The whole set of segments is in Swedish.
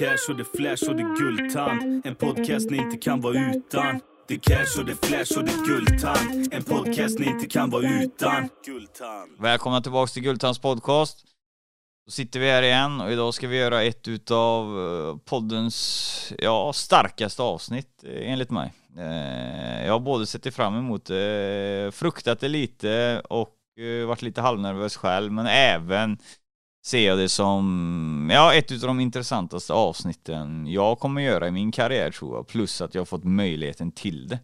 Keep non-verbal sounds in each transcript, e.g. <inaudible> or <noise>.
cash och det flash och det guldtand. En podcast ni inte kan vara utan. Det cash och det flash och det guldtand. En podcast ni inte kan vara utan. Guldtand. Välkomna tillbaks till Guldtands podcast. Då sitter vi här igen och idag ska vi göra ett utav eh, poddens, ja, starkaste avsnitt eh, enligt mig. Eh, jag har både sett fram emot det, fruktat det lite och varit lite halvnervös själv, men även ser jag det som, ja, ett utav de intressantaste avsnitten jag kommer göra i min karriär tror jag, plus att jag har fått möjligheten till det.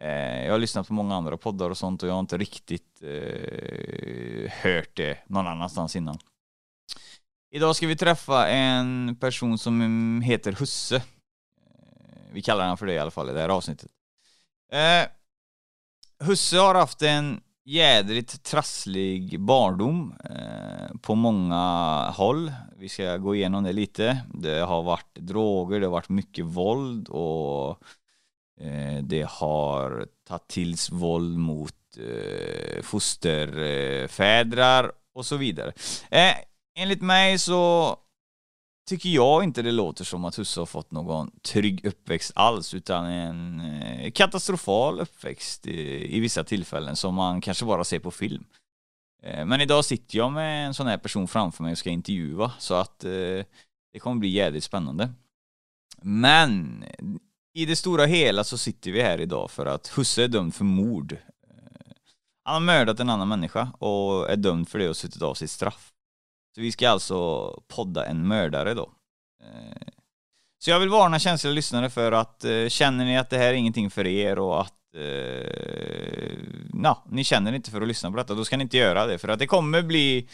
Eh, Jag har lyssnat på många andra poddar och sånt och jag har inte riktigt eh, hört det någon annanstans innan. Idag ska vi träffa en person som heter Husse. Eh, vi kallar honom för det i alla fall i det här avsnittet. Eh, Husse har haft en jädrigt trasslig barndom eh, på många håll. Vi ska gå igenom det lite. Det har varit droger, det har varit mycket våld och eh, det har tagit tills våld mot eh, fosterfädrar och så vidare. Eh, enligt mig så tycker jag inte det låter som att Husse har fått någon trygg uppväxt alls utan en eh, katastrofal uppväxt i, i vissa tillfällen som man kanske bara ser på film. Eh, men idag sitter jag med en sån här person framför mig och ska intervjua så att eh, det kommer bli jävligt spännande. Men i det stora hela så sitter vi här idag för att Husse är dömd för mord. Han har mördat en annan människa och är dömd för det och suttit av sitt straff. Så vi ska alltså podda en mördare då. Eh, så jag vill varna känsliga lyssnare för att eh, känner ni att det här är ingenting för er och att eh, na, ni känner inte för att lyssna på detta, då ska ni inte göra det för att det kommer bli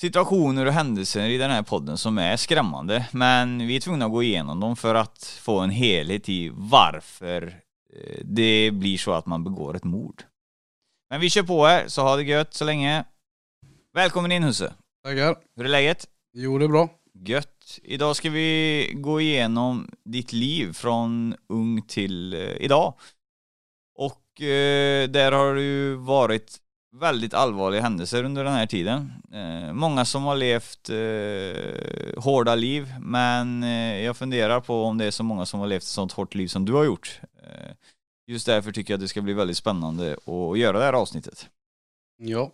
situationer och händelser i den här podden som är skrämmande men vi är tvungna att gå igenom dem för att få en helhet i varför eh, det blir så att man begår ett mord. Men vi kör på här, så ha det gött så länge. Välkommen in Husse. Tackar. Hur är läget? Jo, det är bra. Gött. Idag ska vi gå igenom ditt liv från ung till eh, idag. Och eh, där har det ju varit väldigt allvarliga händelser under den här tiden. Eh, många som har levt eh, hårda liv, men eh, jag funderar på om det är så många som har levt ett sånt hårt liv som du har gjort. Eh, just därför tycker jag att det ska bli väldigt spännande att göra det här avsnittet. Ja.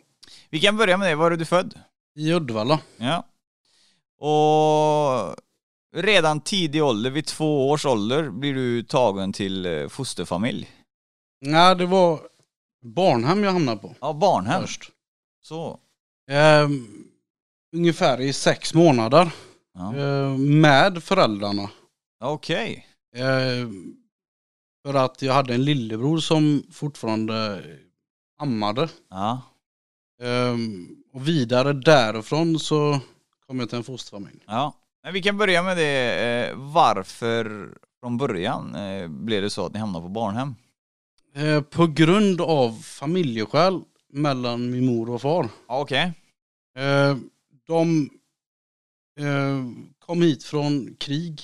Vi kan börja med det. Var är du född? I Uddevalla. Ja. Och redan tidig ålder, vid två års ålder, blir du tagen till eh, fosterfamilj. Nej, det var barnhem jag hamnade på Ja, barnhem. först. Så. Ehm, ungefär i sex månader. Ja. Ehm, med föräldrarna. Okej. Ehm, för att jag hade en lillebror som fortfarande ammade. Ja. Ehm, och vidare därifrån så kom jag till en fosterfamilj. ja. Men vi kan börja med det. Eh, varför från början eh, blev det så att ni hamnade på barnhem? Ehm, på grund av familjeskäl mellan min mor och far. Okej. Eh, de eh, kom hit från krig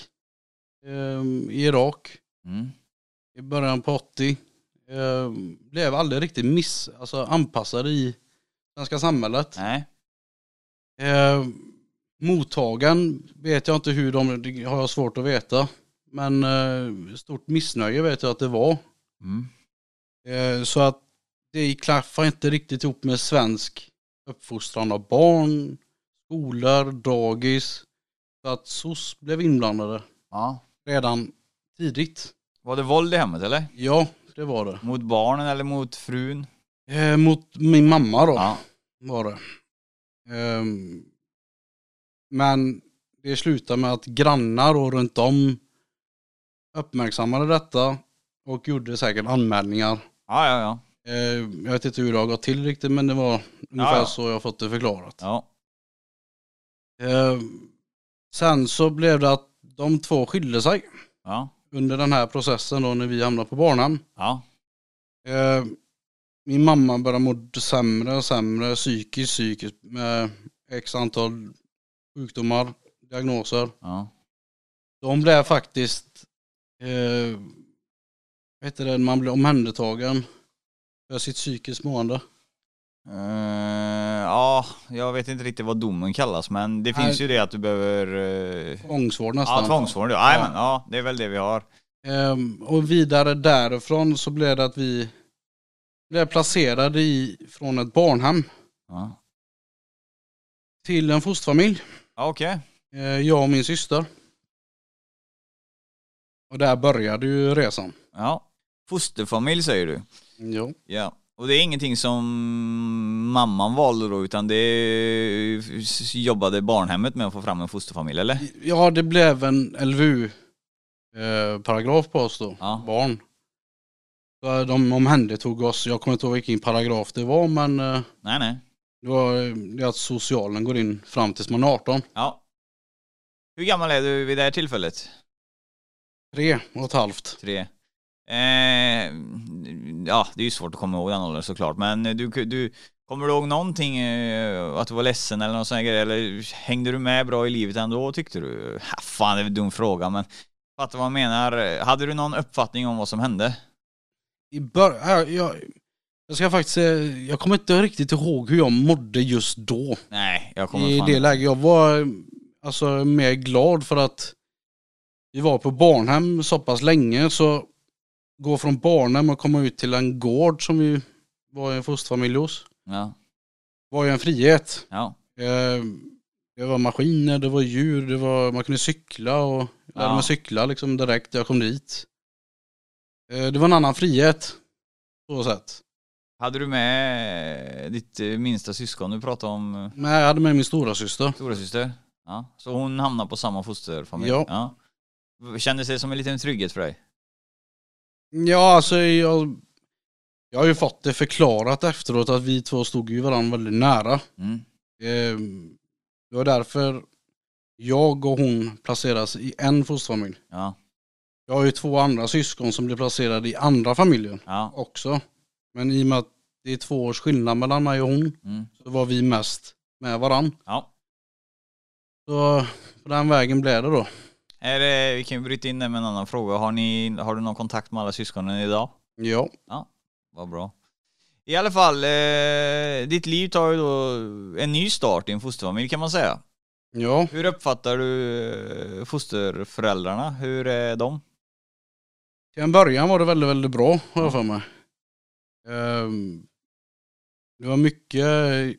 eh, i Irak Mm. i början på 80. Eh, blev aldrig riktigt miss, alltså anpassade i svenska samhället. Nej. Eh, mottagen vet jag inte hur de, det har jag svårt att veta. Men eh, stort missnöje vet jag att det var. Mm. Eh, så att det klaffar inte riktigt ihop med svensk uppfostran av barn, skolor, dagis. Så att SOS blev inblandade Ja. redan tidigt. Var det våld i hemmet eller? Ja, det var det. Mot barnen eller mot frun? Eh, mot min mamma då Ja. var det. Ehm, men det slutade med att grannar och runt om uppmärksammade detta och gjorde säkert anmälningar. Ja, ja, ja. Eh, jag vet inte hur det har gått till riktigt men det var ungefär ja. så jag fått det förklarat. Ja. Eh, sen så blev det att de två skilde sig Ja. under den här processen då när vi hamnade på barnhem. Ja. Min mamma började må sämre och sämre psykiskt, psykiskt med x antal sjukdomar, diagnoser. Ja. De blev faktiskt, eh, vad heter det, man blir omhändertagen för sitt psykiskt mående. Eh, ja, jag vet inte riktigt vad domen kallas men det Nej. finns ju det att du behöver... eh, Tvångsvård nästan. Ja, tvångsvård. Ja, ja. ja, det är väl det vi har. Ehm, och vidare därifrån så blev det att vi blev placerade i, från ett barnhem Ja, till en fosterfamilj. ja okej. Eh, jag och min syster. Och där började ju resan. Ja. Fosterfamilj säger du. Jo. Ja. Och det är ingenting som mamman valde då utan det jobbade barnhemmet med att få fram en fosterfamilj eller? Ja, det blev en LVU-paragraf på oss då. Ja. Barn. Så de omhändertog oss. Jag kommer inte ihåg vilken paragraf det var men eh, Nej nej. det var eh, det att socialen går in fram tills man är 18. Ja. Hur gammal är du vid det här tillfället? Tre och ett halvt. Tre. Eh, ja, det är ju svårt att komma ihåg den åldern såklart, men du, du kommer du ihåg någonting, eh, att du var ledsen eller någon sån grej, eller hängde du med bra i livet ändå tyckte du? Ha, fan, det är en dum fråga, men fattar vad jag menar. Hade du någon uppfattning om vad som hände? I bör- äh, jag, jag ska faktiskt säga, jag kommer inte riktigt ihåg hur jag mådde just då. Nej, jag kommer I fan det läget. Jag var alltså mer glad för att vi var på barnhem så pass länge så gå från barnhem och komma ut till en gård som vi var i en fosterfamilj hos Ja, var ju en frihet. ja, Eh, Det var maskiner, det var djur, det var, man kunde cykla och jag lärde Ja. mig cykla liksom direkt jag kom dit. Eh, Det var en annan frihet. Så sätt. Hade du med ditt eh, minsta syskon? Du pratade om eh, Men jag hade med min stora syster. stora syster. Ja, så hon hamnade på samma fosterfamilj? Ja. ja. Kändes det som en liten trygghet för dig? Ja, alltså jag, jag har ju fått det förklarat efteråt att vi två stod ju varandra väldigt nära. Mm. Eh, Det var därför jag och hon placeras i en fosterfamilj. Ja, Jag har ju två andra syskon som blir placerade i andra familjer ja. också. Men i och med att det är två års skillnad mellan mig och hon Mm. så var vi mest med varann. ja. Så på den vägen blev det då. Är det, vi kan ju bryta in det med en annan fråga. Har, ni, har du någon kontakt med alla syskonen idag? Ja. Vad bra. I alla fall, eh, ditt liv tar ju då en ny start i en fosterfamilj kan man säga. Ja. Hur uppfattar du eh, fosterföräldrarna? Hur är de? Till en början var det väldigt, väldigt bra har jag för mig. Ehm, Det var mycket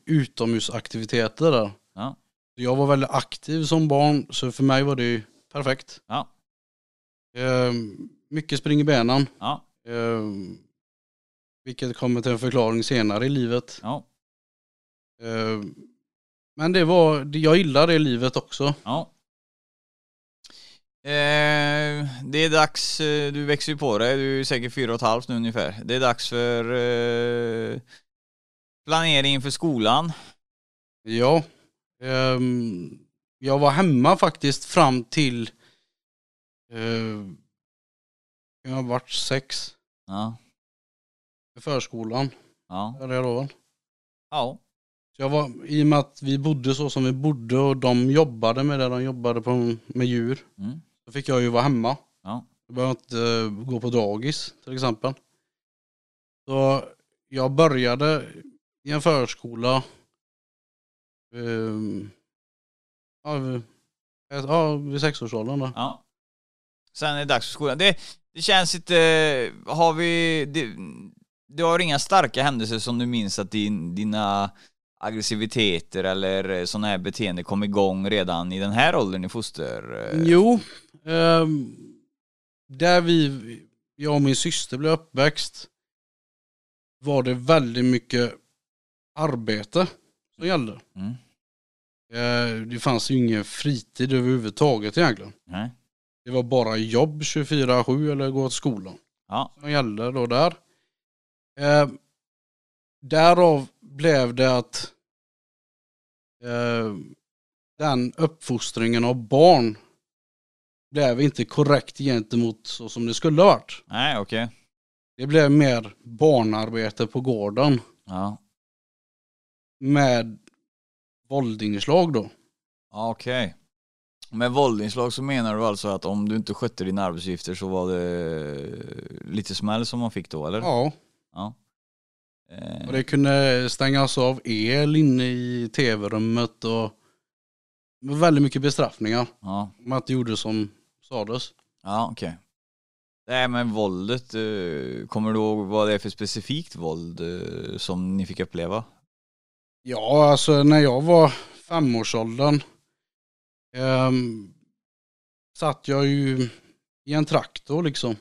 utomhusaktiviteter där. Ja. Jag var väldigt aktiv som barn så för mig var det perfekt. Ja. Ehm, Mycket spring i benen. Ja, Ehm, Vilket kommer till en förklaring senare i livet. ja, Men det var, jag gillar det livet också. ja. Eh, det är dags, eh, du växer ju på dig, du är säkert fyra och ett halvt nu ungefär. Det är dags för eh, planering inför skolan. Ja. Ehm, Jag var hemma faktiskt fram till eh, jag har varit sex Ja, i förskolan. ja, Är det då? ja, Så jag var, I och med att vi bodde så som vi bodde och de jobbade med det, de jobbade på, med djur. mm, Så fick jag ju vara hemma. ja, Jag behövde inte eh, gå på dagis till exempel. Så jag började i en förskola. ehm, ja, vid- ja, vid sexårsåldern då. ja. Sen är det dags för skolan. Det, det känns inte, har vi, det, du har inga starka händelser som du minns att din, dina aggressiviteter eller sådana här beteende kom igång redan i den här åldern i foster? eh, Jo, ehm, där vi, jag och min syster blev uppväxt var det väldigt mycket arbete som gällde. Mm. Eh, Det fanns ju ingen fritid överhuvudtaget egentligen. Nej. Det var bara jobb 24-7 eller gå till skolan. Ja, Som gällde då där. Eh, därav blev det att eh, den uppfostringen av barn blev inte korrekt gentemot så som det skulle ha varit. nej okej. Det blev mer barnarbete på gården Ja, med våldinslag då. Ja, okej. Med våldinslag så menar du alltså att om du inte skötte dina arbetsuppgifter så var det lite smäll som man fick då eller? Ja. Ja. Eh, Och det kunde stängas av el inne i tv-rummet och väldigt mycket bestraffningar. ja, man inte gjorde som sades. ja okej. Det här med våldet, eh, kommer du ihåg vad det är för specifikt våld eh, som ni fick uppleva? Ja, alltså när jag var femårsåldern ehm, satt jag ju i en traktor liksom.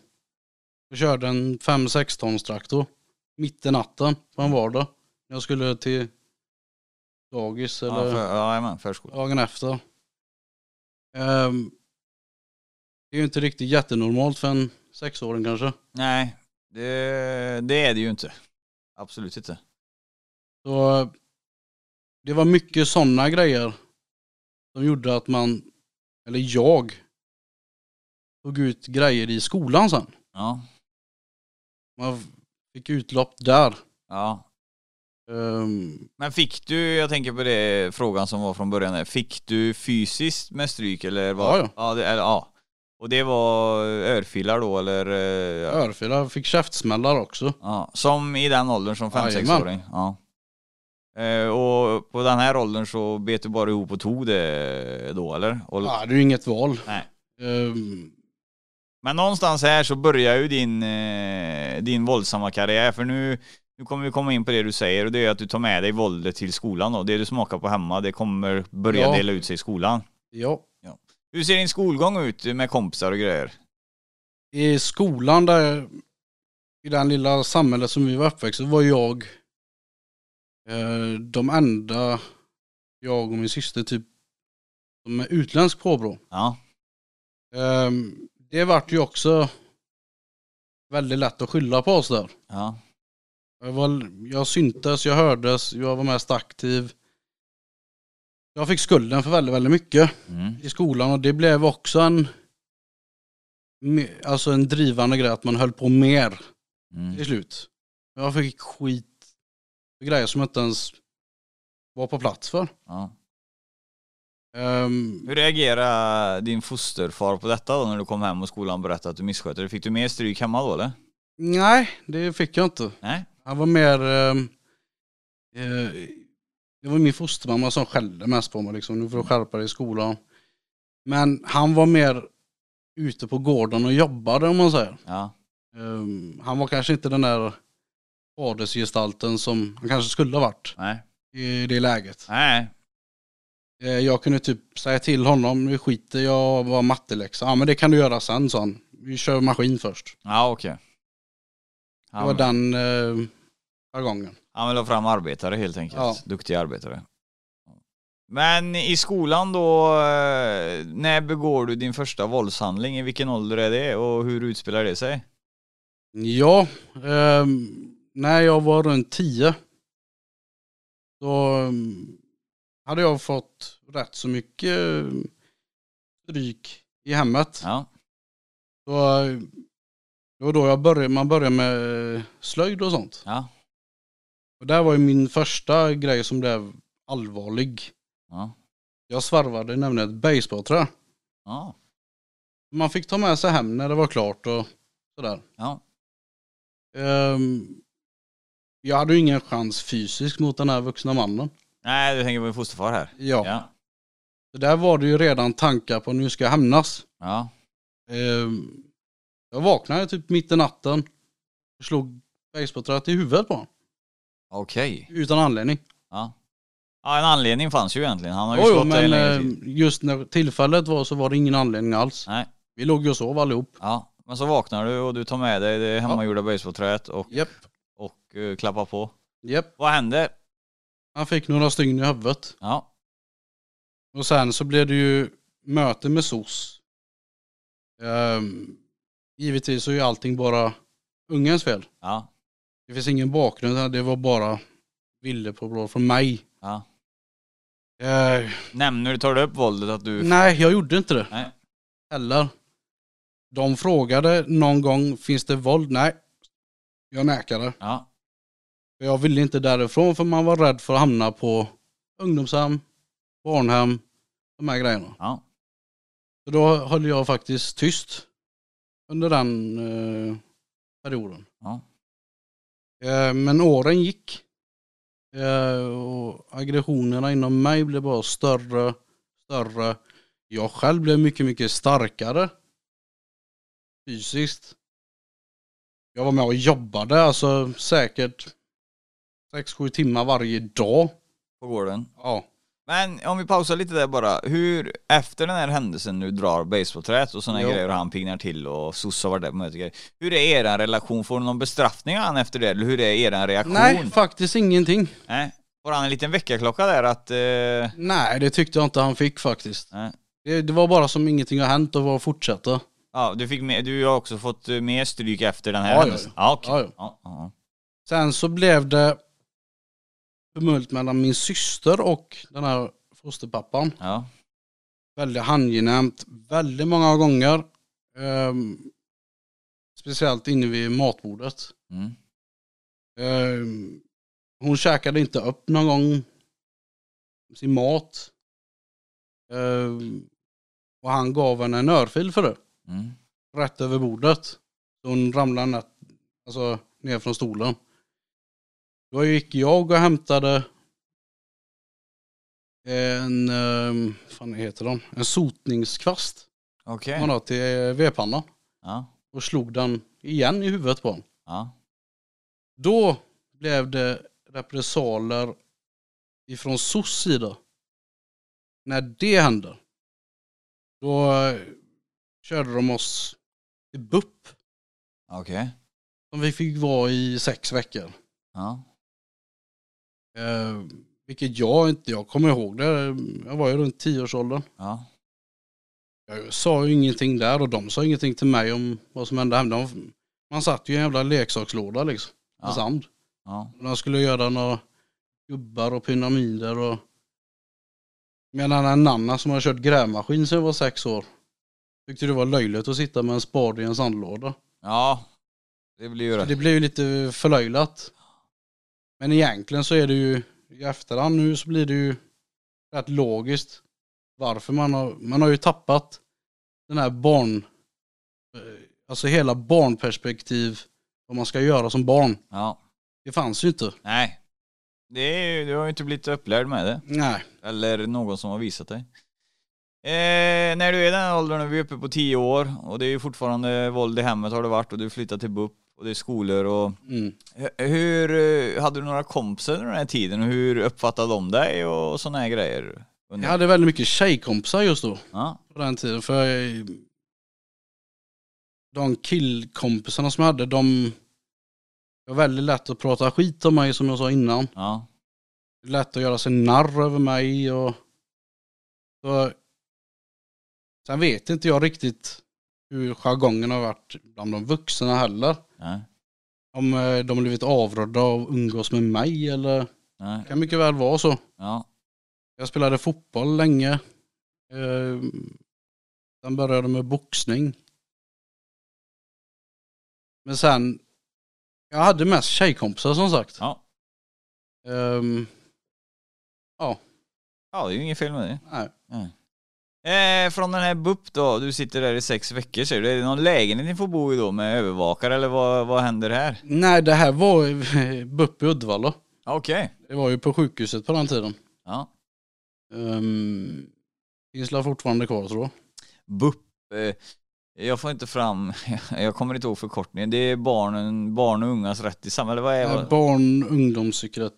Jag körde en 5-6 tons traktor mitt i natten på en vardag. Jag skulle till dagis eller Ja, för, ja, jajamän, förskola. dagen efter. Ehm, det är ju inte riktigt jättenormalt för en sexåring kanske. Nej, det, det är det ju inte. Absolut inte. Så det var mycket sådana grejer som gjorde att man, eller jag, tog ut grejer i skolan sen. Ja, Man fick utlopp där. ja. Ehm, Men fick du, jag tänker på det frågan som var från början där, fick du fysiskt med stryk eller vad? Ja, ja. Det, eller, ja. Och det var örfilar då eller? eh, Ja. örfilar, fick käftsmällar också. ja. Som i den åldern som 5-6 Jajamän. åring? Ja. Eh, och på den här åldern så bet du bara ihop och tog det då eller? Och, Ja, det är ju inget val. Nej. Ehm, Men någonstans här så börjar ju din, eh, din våldsamma karriär för nu, nu kommer vi komma in på det du säger och det är att du tar med dig våldet till skolan då. Det du smakar på hemma, det kommer börja Ja. dela ut sig i skolan. ja. Hur ser din skolgång ut med kompisar och grejer? I skolan där, i den lilla samhället som vi var uppväxta var jag eh, de enda, jag och min syster typ, som är utländsk påbrå. Ja, Ehm, det vart ju också väldigt lätt att skylla på oss där. ja, Jag, var, jag syntes, jag hördes, jag var mest aktiv. Jag fick skulden för väldigt, väldigt mycket mm. i skolan och det blev också en alltså en drivande grej att man höll på mer Mm. till slut. Jag fick skit för grejer som jag inte ens var på plats för. ja. Ehm, Hur reagerade din fosterfar på detta då när du kom hem och skolan berättade att du misskötte dig? Fick du mer stryk hemma då eller? nej, det fick jag inte. Nej? Han var mer... ehm, eh, det var min fostermamma som skällde mest på mig liksom. Nu får du skärpa dig i skolan. Men han var mer ute på gården och jobbade om man säger. Ja, Ehm, han var kanske inte den där fadersgestalten som han kanske skulle ha varit nej, i det läget. nej, Jag kunde typ säga till honom, nu skiter jag var matteläxa. Ja men det kan du göra sen sa han. Vi kör maskin först. ja okej. Det Ja, var men- den eh, jargongen. Han vill ha fram arbetare helt enkelt. Ja. Duktiga arbetare. Men i skolan då, eh, när begår du din första våldshandling? I vilken ålder är det och hur utspelar det sig? Ja, ehm, när jag var runt 10 så ehm, hade jag fått rätt så mycket eh, stryk i hemmet. Ja, Så, eh, det var då jag började, man började med slöjd och sånt. ja, Och det här var ju min första grej som blev allvarlig. ja, Jag svarvade nämligen ett basebollträ. ja, Man fick ta med sig hem när det var klart och sådär. ja, Ehm, jag hade ju ingen chans fysiskt mot den här vuxna mannen. Nej, du tänker på din fosterfar här? Ja. Ja, Så där var det ju redan tankar på nu ska jag hämnas. ja, Ehm, jag vaknade typ mitt i natten och slog basebollträet i huvudet på honom. okej. Utan anledning. Ja. ja, en anledning fanns ju egentligen. Han har ju Jo, jo, slått dig en men längre eh, tid. just när tillfället var så var det ingen anledning alls. Nej, Vi låg ju och sov allihop. ja. Men så vaknar du och du tar med dig det hemmagjorda basebollträet och, Japp, och eh, klappar på. japp. Vad händer? Han fick några stygn i huvudet. Ja, Och sen så blev det ju möte med SOS. Ehm, givetvis så är ju allting bara ungens fel. ja, Det finns ingen bakgrund, utan det var bara bilder på blå från mig. ja. Eh, Nämner du, tar du upp våldet att du... nej, jag gjorde inte det Nej. heller. De frågade någon gång, finns det våld? Nej. Jag nekade. Ja, Jag ville inte därifrån för man var rädd för att hamna på ungdomshem, barnhem, de här grejerna. ja, Så då höll jag faktiskt tyst under den eh, perioden. ja. Eh, Men åren gick. Eh, Och aggressionerna inom mig blev bara större, större. Jag själv blev mycket, mycket starkare. Fysiskt. Jag var med och jobbade alltså säkert 6-7 timmar varje dag. På gården. Ja. Men om vi pausar lite där bara. Hur, efter den här händelsen nu drar basebollträet och sådana grejer och han pignar till och sossar var där på mötet grejer. Hur är er relation? Får du någon bestraffning av han efter det? Eller hur är er reaktion? Nej, faktiskt ingenting. Nej. Får han en liten väckarklocka där att... Eh, Nej, det tyckte jag inte han fick faktiskt. nej. Det, det var bara som ingenting har hänt och bara fortsätta. Ja, du fick med, du har också fått mer stryk efter den här Ja, ja, händelsen? Ja. Ja, ja. Ja, ja. Sen så blev det tumult mellan min syster och den här fosterpappan. ja. Väldigt angenämt, väldigt många gånger. Ehm, speciellt inne vid matbordet. Mm. Ehm, hon käkade inte upp någon gång sin mat. Ehm, och han gav henne en örfil för det. Mm. Rätt över bordet. Så hon ramlade ner, alltså, ner från stolen. Då gick jag och hämtade en, um, fan heter de? En sotningskvast. Okej. Man har till vedpannan. Ja. Och slog den igen i huvudet på honom. Ja. Då blev det repressaler ifrån SOS sida. När det hände. Då eh, körde de oss till BUP. Okej. Som vi fick vara i sex veckor. Ja. Eh, vilket jag inte, jag kommer ihåg det. Jag var ju runt tioårsåldern. Ja. Jag sa ju ingenting där och de sa ingenting till mig om vad som hände hemma. Man satt ju i en jävla leksakslåda liksom. Med Ja. sand. Ja. De skulle göra några gubbar och pyramider och Medan en annan som har kört grävmaskin sedan jag var sex år tyckte det var löjligt att sitta med en spade i en sandlåda. Ja. Det blir ju Så rätt. det blev ju lite förlöjlat. Men egentligen så är det ju i efterhand nu så blir det ju rätt logiskt varför man har, man har ju tappat den här barn, eh, alltså hela barnperspektiv vad man ska göra som barn. Ja. Det fanns ju inte. Nej. Det är, du har ju inte blivit upplärd med det. Nej. Eller någon som har visat dig. Eh, när du är i den åldern, vi är uppe på 10 år och det är ju fortfarande våld i hemmet har det varit och du flyttar till BUP och det är skolor och Mm. Hur, eh, hade du några kompisar under den här tiden och hur uppfattade de dig och sådana här grejer? Jag hade väldigt mycket tjejkompisar just då. Ja, På den tiden. För jag, de killkompisarna som jag hade, de var väldigt lätt att prata skit om mig som jag sa innan. ja, lätt att göra sig narr över mig och så, Sen vet inte jag riktigt hur jargongen har varit bland de vuxna heller. Nej, Om eh, de blivit avrådda av att umgås med mig eller nej, det kan mycket väl vara så. ja, Jag spelade fotboll länge. Eh, Sen började med boxning. Men sen, jag hade mest tjejkompisar som sagt. ja. Ehm, Ja, det är ju inget fel med det. nej. Eh, från den här BUP då, du sitter där i sex veckor säger du. Är det någon lägenhet ni får bo i då med övervakare eller vad, vad händer här? nej, det här var <laughs> BUP i Uddevalla. Okej. Det var ju på sjukhuset på den tiden. Ja. Um, finns väl fortfarande kvar tror jag. BUP. Eh, jag får inte fram, <laughs> jag kommer inte ihåg förkortningen. Det är barnen, barn och ungas rätt i samhället. Vad är vad? Barn ungdomspsykiatri.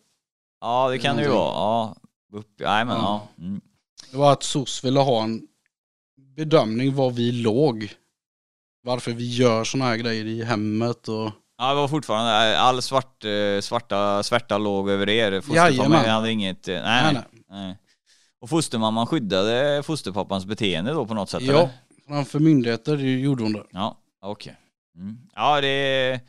Ja, det kan det ju vara. Ja, BUP. Nej men ja. Ja. Mm. Det var att SOS ville ha en bedömning var vi låg. Varför vi gör såna här grejer i hemmet och Ja, det var fortfarande, all svart, eh, svarta svärta låg över er. Fosterfamiljen hade inget, eh, nej, Nej, nej, nej. Och fostermamman skyddade fosterpappans beteende då på något sätt Ja. eller? framför myndigheter gjorde hon det. Ja, okej. Mm. Ja, det,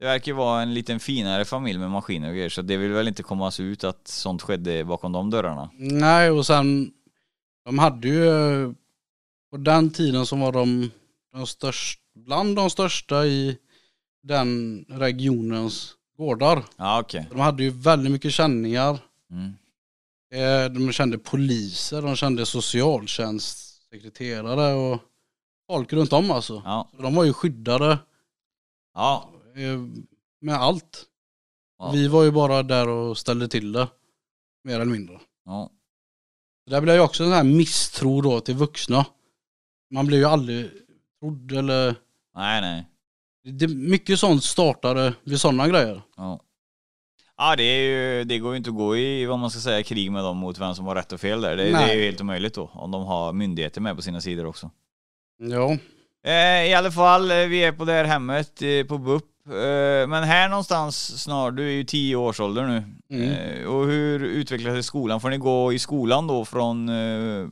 det verkar vara en liten finare familj med maskiner och grejer så det vill väl inte komma ut att sånt skedde bakom de dörrarna. Nej och sen de hade ju på den tiden som var de, de störst, bland de största i den regionens gårdar. Ja, okej. De hade ju väldigt mycket känningar. Mm. Eh, De kände poliser, de kände socialtjänstsekreterare och folk runt om alltså. Ja, de var ju skyddade ja, eh, med allt. Vi var ju bara där och ställde till det. Mer eller mindre. Ja. Där blir ju också en sån här misstro då till vuxna. Man blir ju aldrig trodd eller... Nej, nej. Det, mycket sånt startade vid sådana grejer. Ja. Ja, det, är ju, det går ju inte att gå i, vad man ska säga, krig med dem mot vem som har rätt och fel där. Det, det är ju helt omöjligt då, om de har myndigheter med på sina sidor också. Ja. Eh, I alla fall, eh, vi är på det här hemmet eh, på BUP. Eh, men här någonstans snart, du är ju 10 års ålder nu. Mm. Eh, och hur utvecklar sig skolan? Får ni gå i skolan då från... Eh,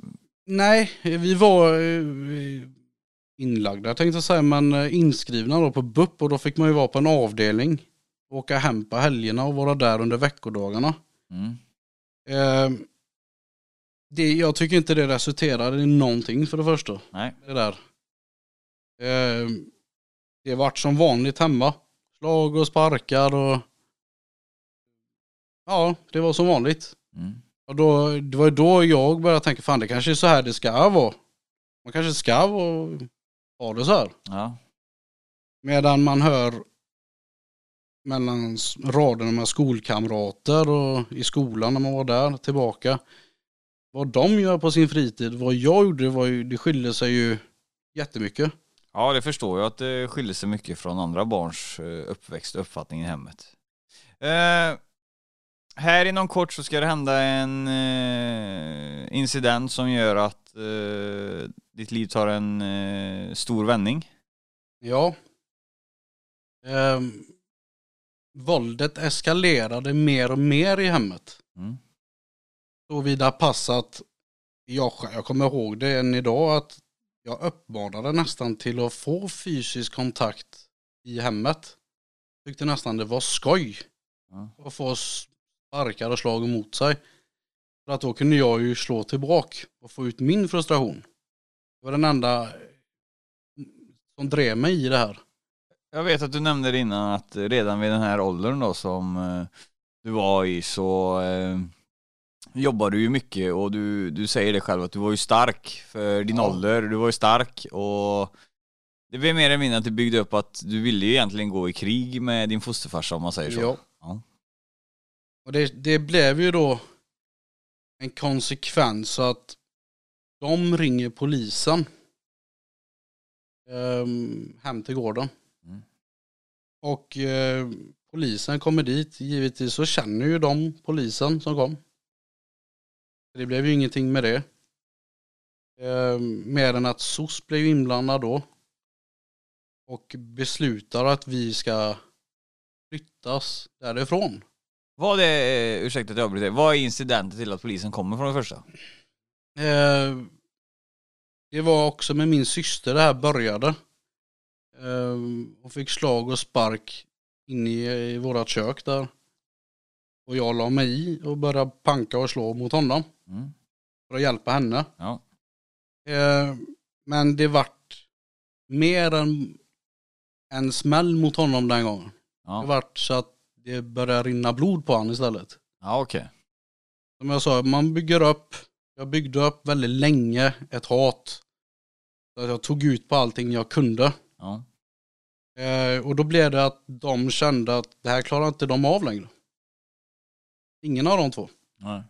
Nej, vi var inlagda tänkte jag säga, men inskrivna då på BUP och då fick man ju vara på en avdelning. Åka hem på helgerna och vara där under veckodagarna. mm, det, jag tycker inte det resulterade i någonting för det första. nej. Det där. Det vart som vanligt hemma. Slag och sparkar och ja, det var som vanligt. Mm. Och då, det var då jag började tänka, fan det kanske är så här det ska vara. Man kanske ska vara, ha det så här. Ja. Medan man hör mellan raderna med skolkamrater och i skolan när man var där tillbaka. Vad de gör på sin fritid, vad jag gjorde, var ju, det skiljer sig ju jättemycket. Ja, det förstår jag att det skiljer sig mycket från andra barns eh, uppväxt och uppfattning i hemmet. Eh, här inom kort så ska det hända en eh, incident som gör att eh, ditt liv tar en eh, stor vändning. Ja. Ehm, våldet eskalerade mer och mer i hemmet. Mm. Så vida pass att jag, jag kommer ihåg det än idag att jag uppmanade nästan till att få fysisk kontakt i hemmet. Tyckte nästan det var skoj Ja. att få sparkar och slag emot sig. För att då kunde jag ju slå tillbaka och få ut min frustration. Det var den enda som drev mig i det här. Jag vet att du nämnde innan att redan vid den här åldern då som eh, du var i så eh, jobbar du ju mycket och du, du säger det själv att du var ju stark för din Ja. ålder. Du var ju stark och det blev mer eller mindre att det byggde upp att du ville ju egentligen gå i krig med din fosterfarsa om man säger så. Ja. Ja. Och det, det blev ju då en konsekvens att de ringer polisen ehm, hem till gården. Mm. Och eh, polisen kommer dit. Givetvis så känner ju de polisen som kom. Det blev ju ingenting med det. Ehm, mer än att SOS blev inblandad då. Och beslutar att vi ska flyttas därifrån. Vad är, eh, ursäkta att jag avbryter, vad är incidenten till att polisen kommer från det första? Eh, det var också med min syster det här började. Eh, hon fick slag och spark inne i, i vårat kök där. Och jag la mig i och började panka och slå mot honom Mm. för att hjälpa henne. Ja. Eh, men det vart mer än en smäll mot honom den gången. Det Ja, vart så att det började rinna blod på honom istället. ja okej. Som jag sa, man bygger upp, jag byggde upp väldigt länge ett hat. Så att jag tog ut på allting jag kunde. Ja. Eh, och då blev det att de kände att det här klarar inte de av längre. Ingen av de två. Nej.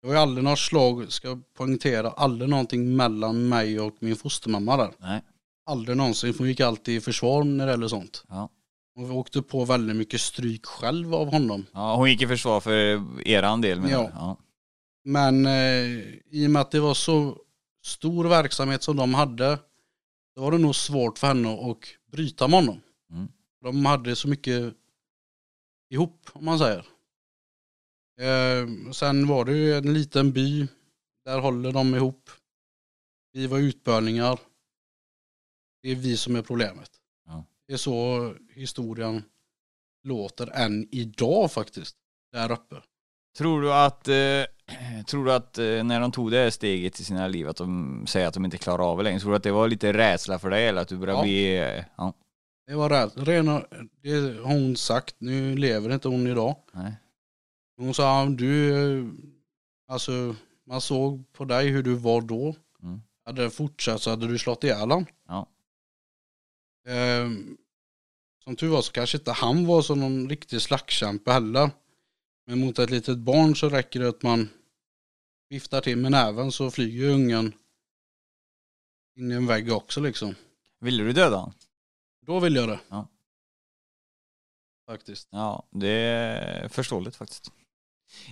Det var ju aldrig något slag, ska poängtera, aldrig någonting mellan mig och min fostermamma där. Nej. Aldrig någonsin, för hon gick alltid i försvar när det gäller sånt. Ja. Vi åkte på väldigt mycket stryk själv av honom. ja, hon gick i försvar för eran del menar Ja. ja. Men eh, i och med att det var så stor verksamhet som de hade, då var det nog svårt för henne att bryta med honom. Mm. De hade så mycket ihop, om man säger. Eh, sen var det ju en liten by, där håller de ihop. Vi var utbörlingar. Det är vi som är problemet. Ja. Det är så historien låter än idag faktiskt, där uppe. Tror du att, eh, <clears throat> tror du att eh, när de tog det här steget i sina liv, att de säger att de inte klarar av det längre, tror du att det var lite rädsla för dig eller att du började Ja. bli, eh, ja, Det var rätt. Rena, det har hon sagt. Nu lever inte hon idag. nej, Hon sa, du, eh, alltså man såg på dig hur du var då. Mm. Hade det fortsatt så hade du slått ihjäl honom. Ja. Ehm, som tur var så kanske inte han var som någon riktig slagskämpe heller. Men mot ett litet barn så räcker det att man viftar till med näven så flyger ungen in i en vägg också liksom. Ville du döda han? Då vill jag det. Ja. Faktiskt. Ja, det är förståeligt faktiskt.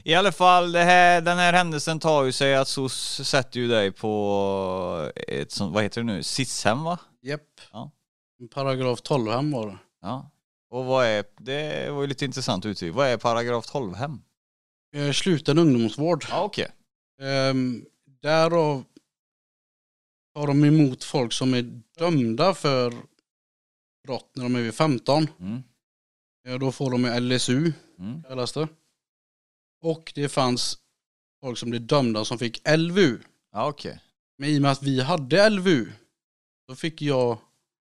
I alla fall, här, den här händelsen tar ju sig att SOS sätter ju dig på ett sånt, vad heter det nu, SIS-hem va? Japp. Ja. Paragraf 12 hem var det. Ja. Och vad är, det var ju lite intressant uttryck, vad är paragraf 12-hem? Eh, Sluten ungdomsvård. Ja okej. Ehm, därav tar de emot folk som är dömda för brott när de är vid 15. Mm. Eh, Då får de LSU, Mm. kallas det. Och det fanns folk som blev dömda som fick LVU. Ja okej. Men i och med att vi hade LVU så fick jag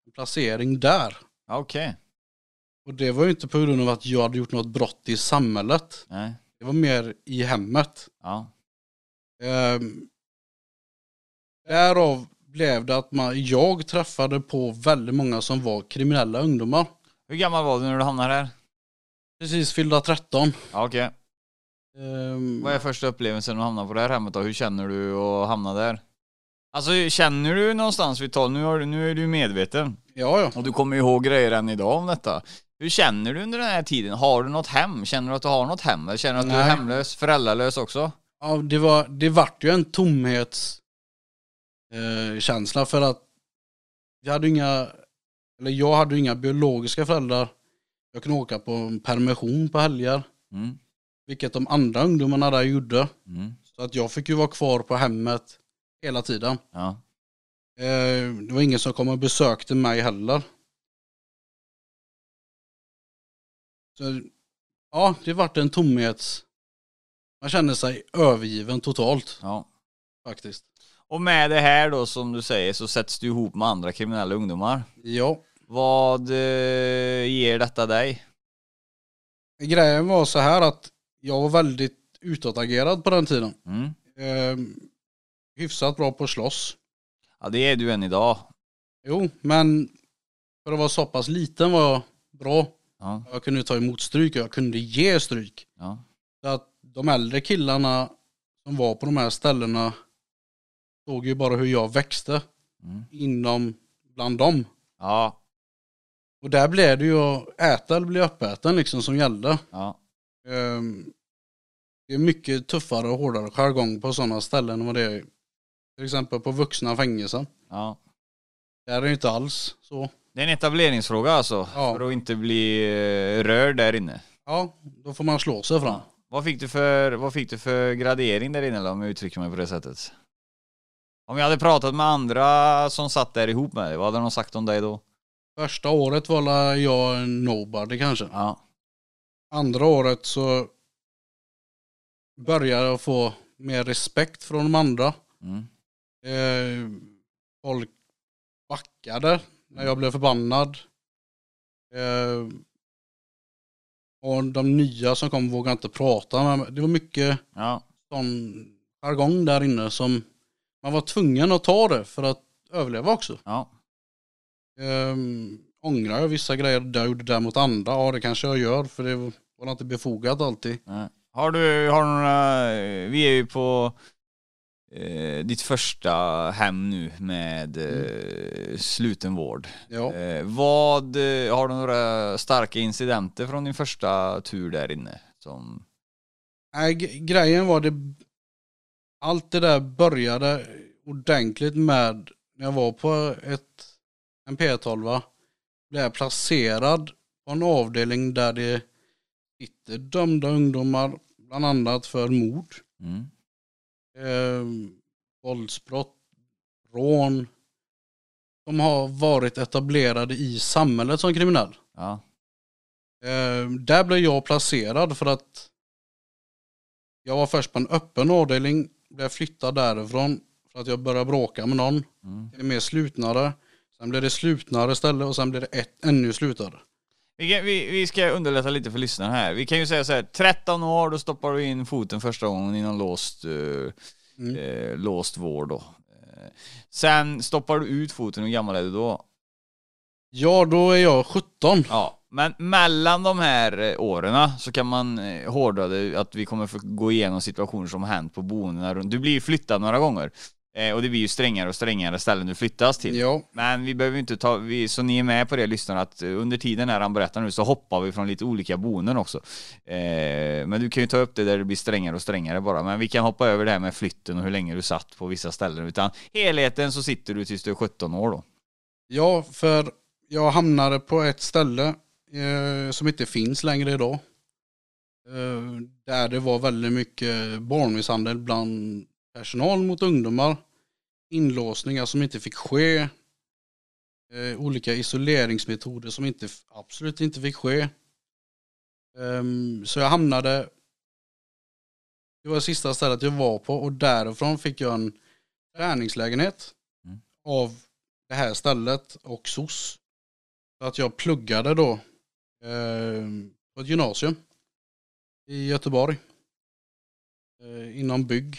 en placering där. Ja okej. Och det var ju inte på grund av att jag hade gjort något brott i samhället. Nej. Det var mer i hemmet. Ja. Ehm, därav blev det att man, jag träffade på väldigt många som var kriminella ungdomar. Hur gammal var du när du hamnade här? Precis fyllda 13. Ja okej. Ehm, Vad är första upplevelsen att hamna på det här hemmet då? Hur känner du att hamna där? Alltså känner du någonstans vid 12, nu, har du, nu är du medveten ja, ja. och du kommer ihåg grejer än idag om detta. Hur känner du under den här tiden? Har du något hem? Känner du att du har något hem? Eller känner du att du är Nej. hemlös, föräldralös också? ja det, var, det vart ju en tomhets eh, känsla för att vi hade inga, eller jag hade ju inga biologiska föräldrar. Jag kunde åka på en permission på helger, Mm. Vilket de andra ungdomarna där gjorde. Mm. Så att jag fick ju vara kvar på hemmet hela tiden. Ja. Eh, det var ingen som kom och besökte mig heller. Så, ja, det vart en tomhets... Man kände sig övergiven totalt ja. faktiskt. Och med det här då som du säger så sätts du ihop med andra kriminella ungdomar. Ja. Vad eh, ger detta dig? Grejen var så här att jag var väldigt utåtagerad på den tiden. Mm. Eh, hyfsat bra på att slåss. Ja det är du än idag. Jo, men för att vara så pass liten var jag bra. Ja. Jag kunde ta emot stryk och jag kunde ge stryk. Ja. Så att de äldre killarna som var på de här ställena såg ju bara hur jag växte Mm. inom bland dem. Ja. Och där blev det ju att äta eller bli uppäten liksom som gällde. Ja. Ehm, Det är mycket tuffare och hårdare jargong på sådana ställen än vad det är till exempel på vuxna fängelser. Ja. Där är det inte alls så. Det är en etableringsfråga alltså. Ja. För att inte bli eh, rörd där inne. Ja, då får man slå sig fram. Vad fick du för, vad fick du för gradering där inne då, om jag uttrycker mig på det sättet? Om jag hade pratat med andra som satt där ihop med dig, vad hade de sagt om dig då? Första året var jag en nobody kanske. Ja. Andra året så började jag få mer respekt från de andra. Mm. Eh, folk backade när jag blev förbannad. Eh, och de nya som kom vågade inte prata med mig. Det var mycket Ja. sån jargong där inne som man var tvungen att ta det för att överleva också. Ja. Um, ångrar jag vissa grejer där jag gjorde där mot andra? Ja det kanske jag gör för det var inte befogat alltid. Nej. Har du, har du några, vi är ju på eh, ditt första hem nu med eh, sluten vård. Ja. Eh, vad, eh, har du några starka incidenter från din första tur där inne? Som, Nej, grejen var det, allt det där började ordentligt med när jag var på ett, en P12 blev jag placerad på en avdelning där det sitter dömda ungdomar bland annat för mord, mm. eh, våldsbrott, rån. De har varit etablerade i samhället som kriminell. Ja. Eh, där blev jag placerad för att jag var först på en öppen avdelning, blev flyttad därifrån för att jag började bråka med någon. Mm. Det är mer slutnare. Sen blev det slutnare istället och sen blev det ett ännu slutare. Vi, kan, vi, vi ska underlätta lite för lyssnarna här. Vi kan ju säga så här, 13 år, då stoppar du in foten första gången i någon låst, eh, Mm. eh, låst vård då. Eh, sen stoppar du ut foten, hur gammal är du då? Ja, då är jag 17. Ja, Men mellan de här eh, åren så kan man eh, hårdra det att vi kommer få gå igenom situationer som hänt på boendena runt. Du blir flyttad några gånger. Eh, och det blir ju strängare och strängare ställen du flyttas till. Ja, Men vi behöver ju inte ta, vi, så ni är med på det lyssnare att eh, under tiden när han berättar nu så hoppar vi från lite olika boenden också. Eh, men du kan ju ta upp det där det blir strängare och strängare bara. Men vi kan hoppa över det här med flytten och hur länge du satt på vissa ställen. Utan helheten så sitter du tills du är 17 år då. ja, för jag hamnade på ett ställe eh, som inte finns längre idag. Eh, där det var väldigt mycket barnmisshandel bland personal mot ungdomar. Inlåsningar som inte fick ske. Eh, olika isoleringsmetoder som inte, absolut inte fick ske. Ehm, så jag hamnade, det var det sista stället jag var på och därifrån fick jag en träningslägenhet Mm. av det här stället och SOS. Så att jag pluggade då eh, på ett gymnasium i Göteborg. Eh, inom bygg.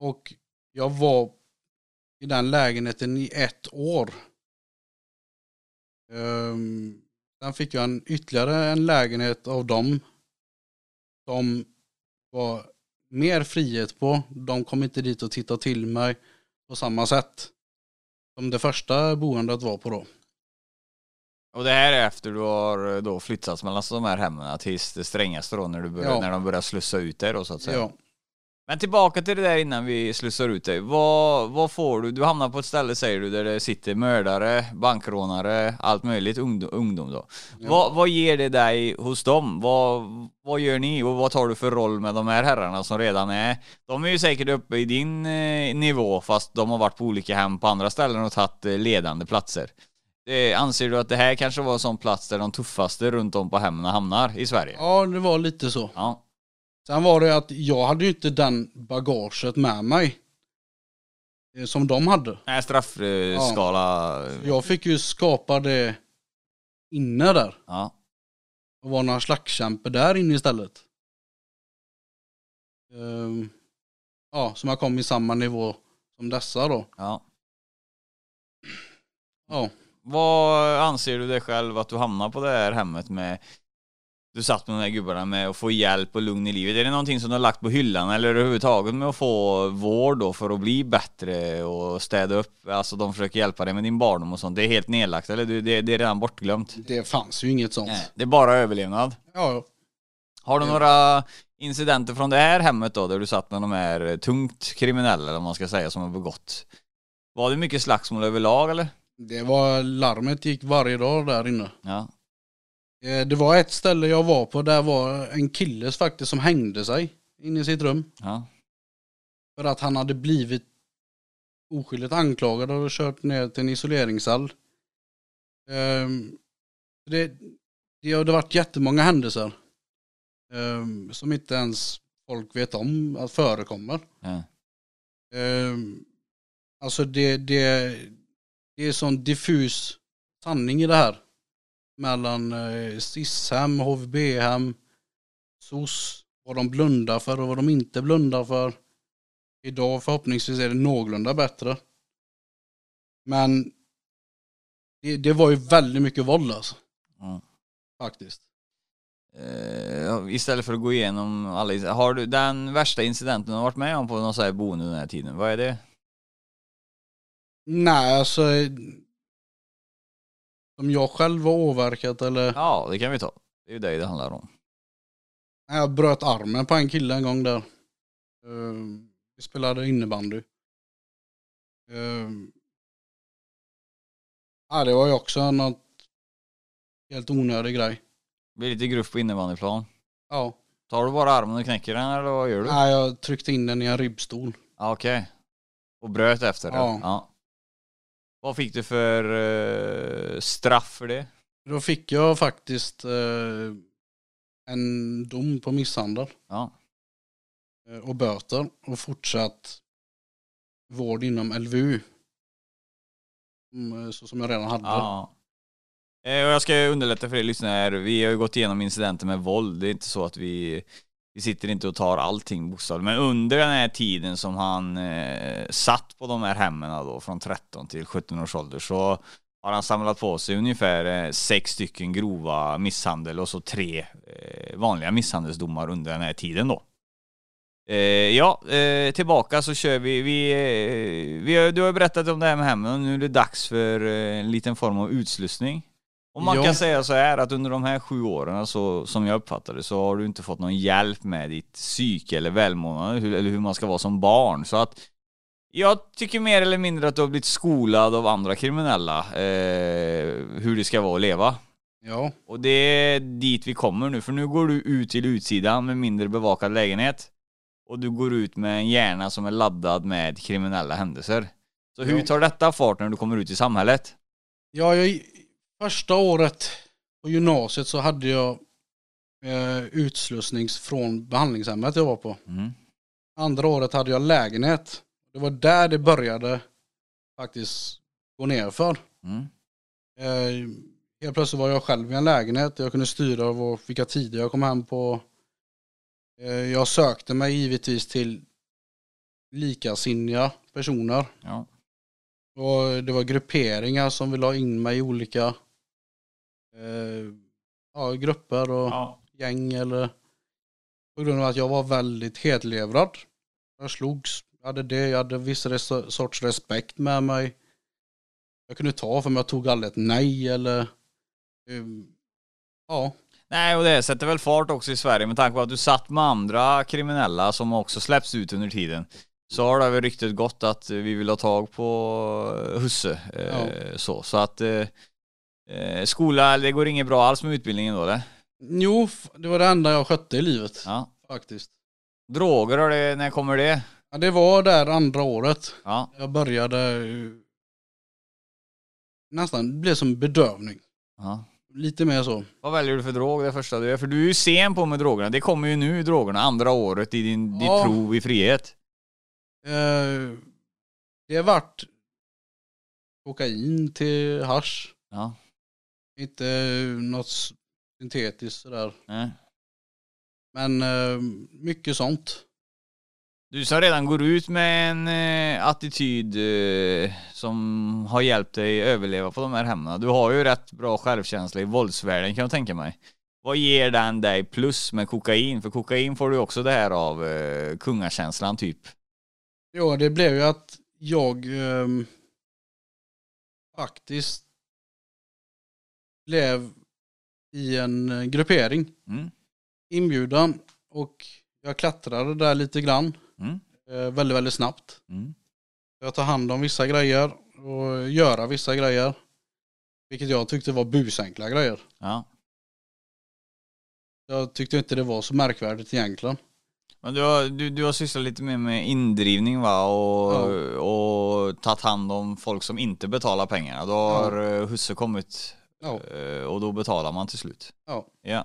Och jag var i den lägenheten i ett år. Um, sen fick jag en, ytterligare en lägenhet av dem. Som var mer frihet på. De kom inte dit och tittade till mig på samma sätt. Som det första boendet var på då. Och det här är efter du har eh, då flyttats mellan de här hemmen tills det strängaste då när, du börjar, Ja. när de börjar slussa ut dig då så att säga. Ja. Men tillbaka till det där innan vi slussar ut dig. Vad, vad får du? Du hamnar på ett ställe säger du där det sitter mördare, bankrånare, allt möjligt, ungdom, ungdom då. Vad, vad ger det dig hos dem? Vad, vad gör ni och vad tar du för roll med de här herrarna som redan är? De är ju säkert uppe i din eh, nivå fast de har varit på olika hem på andra ställen och tagit eh, ledande platser. Eh, anser du att det här kanske var en sån plats där de tuffaste runt om på hemmen hamnar i Sverige? ja, det var lite så. Ja. Sen var det att jag hade ju inte den bagaget med mig. eh, Som de hade. Nej, straffskala. Jag fick ju skapa det inne där. Ja. Och vara några slagskämpe där inne istället. Ehm, ja, som jag kom i samma nivå som dessa då. ja. Ja, Vad anser du dig själv att du hamnar på det här hemmet med? Du satt med de här gubbarna med att få hjälp och lugn i livet. Är det någonting som du har lagt på hyllan eller överhuvudtaget med att få vård då för att bli bättre och städa upp? Alltså de försöker hjälpa dig med din barndom och sånt. Det är helt nedlagt eller det, det är redan bortglömt? det fanns ju inget sånt. Nej, det är bara överlevnad. Ja, Har du Ja. några incidenter från det här hemmet då där du satt med de här tungt kriminella eller vad man ska säga som har begått? Var det mycket slagsmål överlag eller? det var larmet gick varje dag där inne. Ja. Eh, Det var ett ställe jag var på, där var en kille faktiskt som hängde sig inne i sitt rum. Ja. För att han hade blivit oskyldigt anklagad och kört ner till en isoleringscell. Ehm, Det, det har varit jättemånga händelser. ehm, Som inte ens folk vet om att förekommer. Ja. Ehm, Alltså det, det, det är sån diffus sanning i det här. Mellan eh, SIS-hem, HVB-hem, SOS, vad de blundar för och vad de inte blundar för. Idag förhoppningsvis är det någorlunda bättre. Men det, det var ju väldigt mycket våld alltså. Ja. Faktiskt. Eh, istället för att gå igenom alla, har du den värsta incidenten du har varit med om på någon sån här boende den här tiden? Vad är det? Nej alltså. Som jag själv har åverkat eller. Ja, det kan vi ta. Det är ju dig det handlar om. Jag bröt armen på en kille en gång där. Ehm, Vi spelade innebandy. Ehm, Ja, det var ju också något helt onödig grej. Det blir lite gruff på innebandyplan. Ja. Tar du bara armen och knäcker den eller vad gör du? Nej, jag tryckte in den i en ribbstol. Ja, Okej. Och bröt efter det? Ja. Vad fick du för eh, straff för det? Då fick jag faktiskt eh, en dom på misshandel Ja. eh, och böter och fortsatt vård inom LVU. Mm, eh, Så som jag redan hade. ja. Eh, och jag ska underlätta för er lyssnare. Vi har ju gått igenom incidenter med våld. Det är inte så att vi, vi sitter inte och tar allting bokstavligt. Men under den här tiden som han eh, satt på de här hemmen då, från 13 till 17 års ålder så har han samlat på sig ungefär eh, sex stycken grova misshandel och så tre eh, vanliga misshandelsdomar under den här tiden då. Eh, ja, eh, tillbaka så kör vi. Vi, eh, vi har, du har ju berättat om det här med hemmen och nu är det dags för eh, en liten form av utslussning. Och man Ja. kan säga så här att under de här sju åren, så, som jag uppfattade så har du inte fått någon hjälp med ditt psyke eller välmående, hur, eller hur man ska vara som barn. Så att jag tycker mer eller mindre att du har blivit skolad av andra kriminella, eh, hur det ska vara att leva. Ja, Och det är dit vi kommer nu, för nu går du ut till utsidan med mindre bevakad lägenhet. Och du går ut med en hjärna som är laddad med kriminella händelser. Så hur Ja. tar detta fart när du kommer ut i samhället? ja jag, första året på gymnasiet så hade jag eh, utslussnings från behandlingshemmet jag var på. Mm. Andra året hade jag lägenhet. Det var där det började faktiskt gå ner för. Mm. Eh, helt plötsligt var jag själv i en lägenhet. Jag kunde styra vad, vilka tider jag kom hem på. Eh, jag sökte mig givetvis till likasinniga personer. Ja. Och det var grupperingar som ville ha in mig i olika eh, ja, grupper och Ja. gäng eller på grund av att jag var väldigt hetlevrad. Jag slogs, jag hade det, jag hade viss res- sorts respekt med mig. Jag kunde ta för mig, jag tog aldrig ett nej eller um, ja, Nej, och det sätter väl fart också i Sverige med tanke på att du satt med andra kriminella som också släpps ut under tiden. Så har det väl ryktet gått att vi vill ha tag på husse. Eh, så. så att eh, skola, det går inget bra alls med utbildningen då eller? jo, det var det enda jag skötte i livet Ja. faktiskt. Droger, har det, när kommer det? Ja, det var där andra året. Ja. Jag började nästan, det blev som bedövning. ja. Lite mer så. Vad väljer du för drog det första du är? För du är ju sen på med drogerna. Det kommer ju nu drogerna, andra året i din, ditt Ja. prov i frihet. Eh, det har varit kokain till hasch. Ja. Inte något syntetiskt sådär. Nej. Men eh, mycket sånt. Du som redan går ut med en eh, attityd eh, som har hjälpt dig överleva på de här hemmen. Du har ju rätt bra självkänsla i våldsvärlden kan jag tänka mig. Vad ger den dig plus med kokain? För kokain får du också det här av eh, kungakänslan typ. Ja, det blev ju att jag ehm, faktiskt blev i en eh, gruppering Mm. inbjudan och jag klättrade där lite grann. Mm. Eh, väldigt, väldigt snabbt. Mm. Jag tar hand om vissa grejer och göra vissa grejer. Vilket jag tyckte var busenkla grejer. Ja. Jag tyckte inte det var så märkvärdigt egentligen. Men du har, du, du har sysslat lite mer med indrivning va? Och, och tagit hand om folk som inte betalar pengarna. Då har ja. husse kommit Ja, eh, och då betalar man till slut. ja. Ja.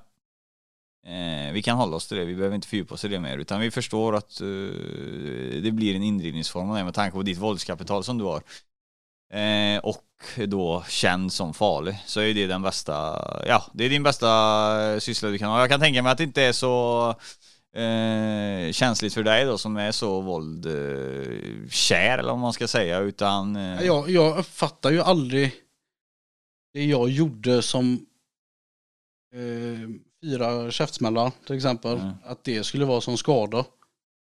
Eh, vi kan hålla oss till det, vi behöver inte fördjupa oss i det mer. Utan vi förstår att eh, det blir en indrivningsform med tanke på ditt våldskapital som du har. Eh, och då känd som farlig. Så är det den bästa, ja det är din bästa syssla du kan ha. Jag kan tänka mig att det inte är så eh, känsligt för dig då som är så våld eh, kär eller vad man ska säga utan eh, Jag, jag uppfattar ju aldrig det jag gjorde som eh, fyra käftsmällar till exempel. Mm. Att det skulle vara som skada.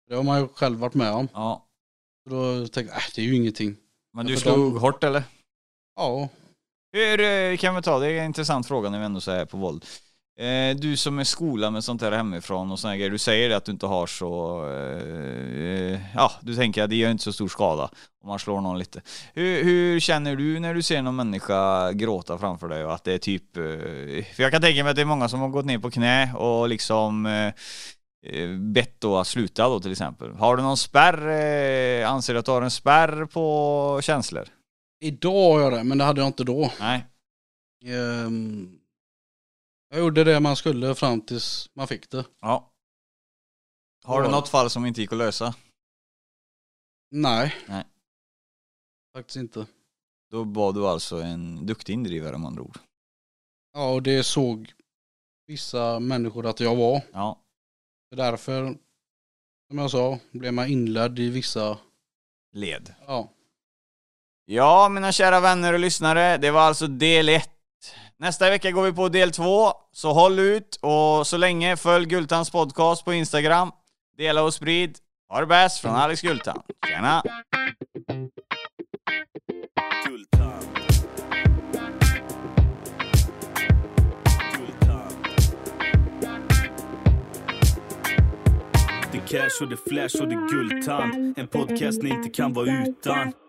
Det har man ju själv varit med om. ja. Så då tänkte jag, äh, det är ju ingenting. Men du slog de- hårt eller? Ja, Hur eh, kan vi ta, det är en intressant fråga när vi ändå så här på våld. Eh, Du som är skola med sånt här hemifrån och såna grejer, du säger att du inte har så, eh, ja du tänker att det gör inte så stor skada om man slår någon lite. Hur, hur känner du när du ser någon människa gråta framför dig och att det är typ, eh, för jag kan tänka mig att det är många som har gått ner på knä och liksom eh, eh, bett då att sluta då till exempel. Har du någon spärr, eh, anser du att du har en spärr på känslor? idag har jag det, men det hade jag inte då. Nej. Ehm, jag gjorde det man skulle fram tills man fick det. Ja. Har du något fall som inte gick att lösa? Nej. Nej. Faktiskt inte. Då var du alltså en duktig indrivare med andra ord. Ja, och det såg vissa människor att jag var. Ja. Därför, som jag sa, blev man inledd i vissa, Led. ja. Ja, mina kära vänner och lyssnare, det var alltså del 1. Nästa vecka går vi på del två, så håll ut och så länge följ Gultans podcast på Instagram. Dela och sprid. Ha det bäst från Alex Gultan. Tjena! Det cash och det flash och det guldtand. En podcast ni inte kan vara utan.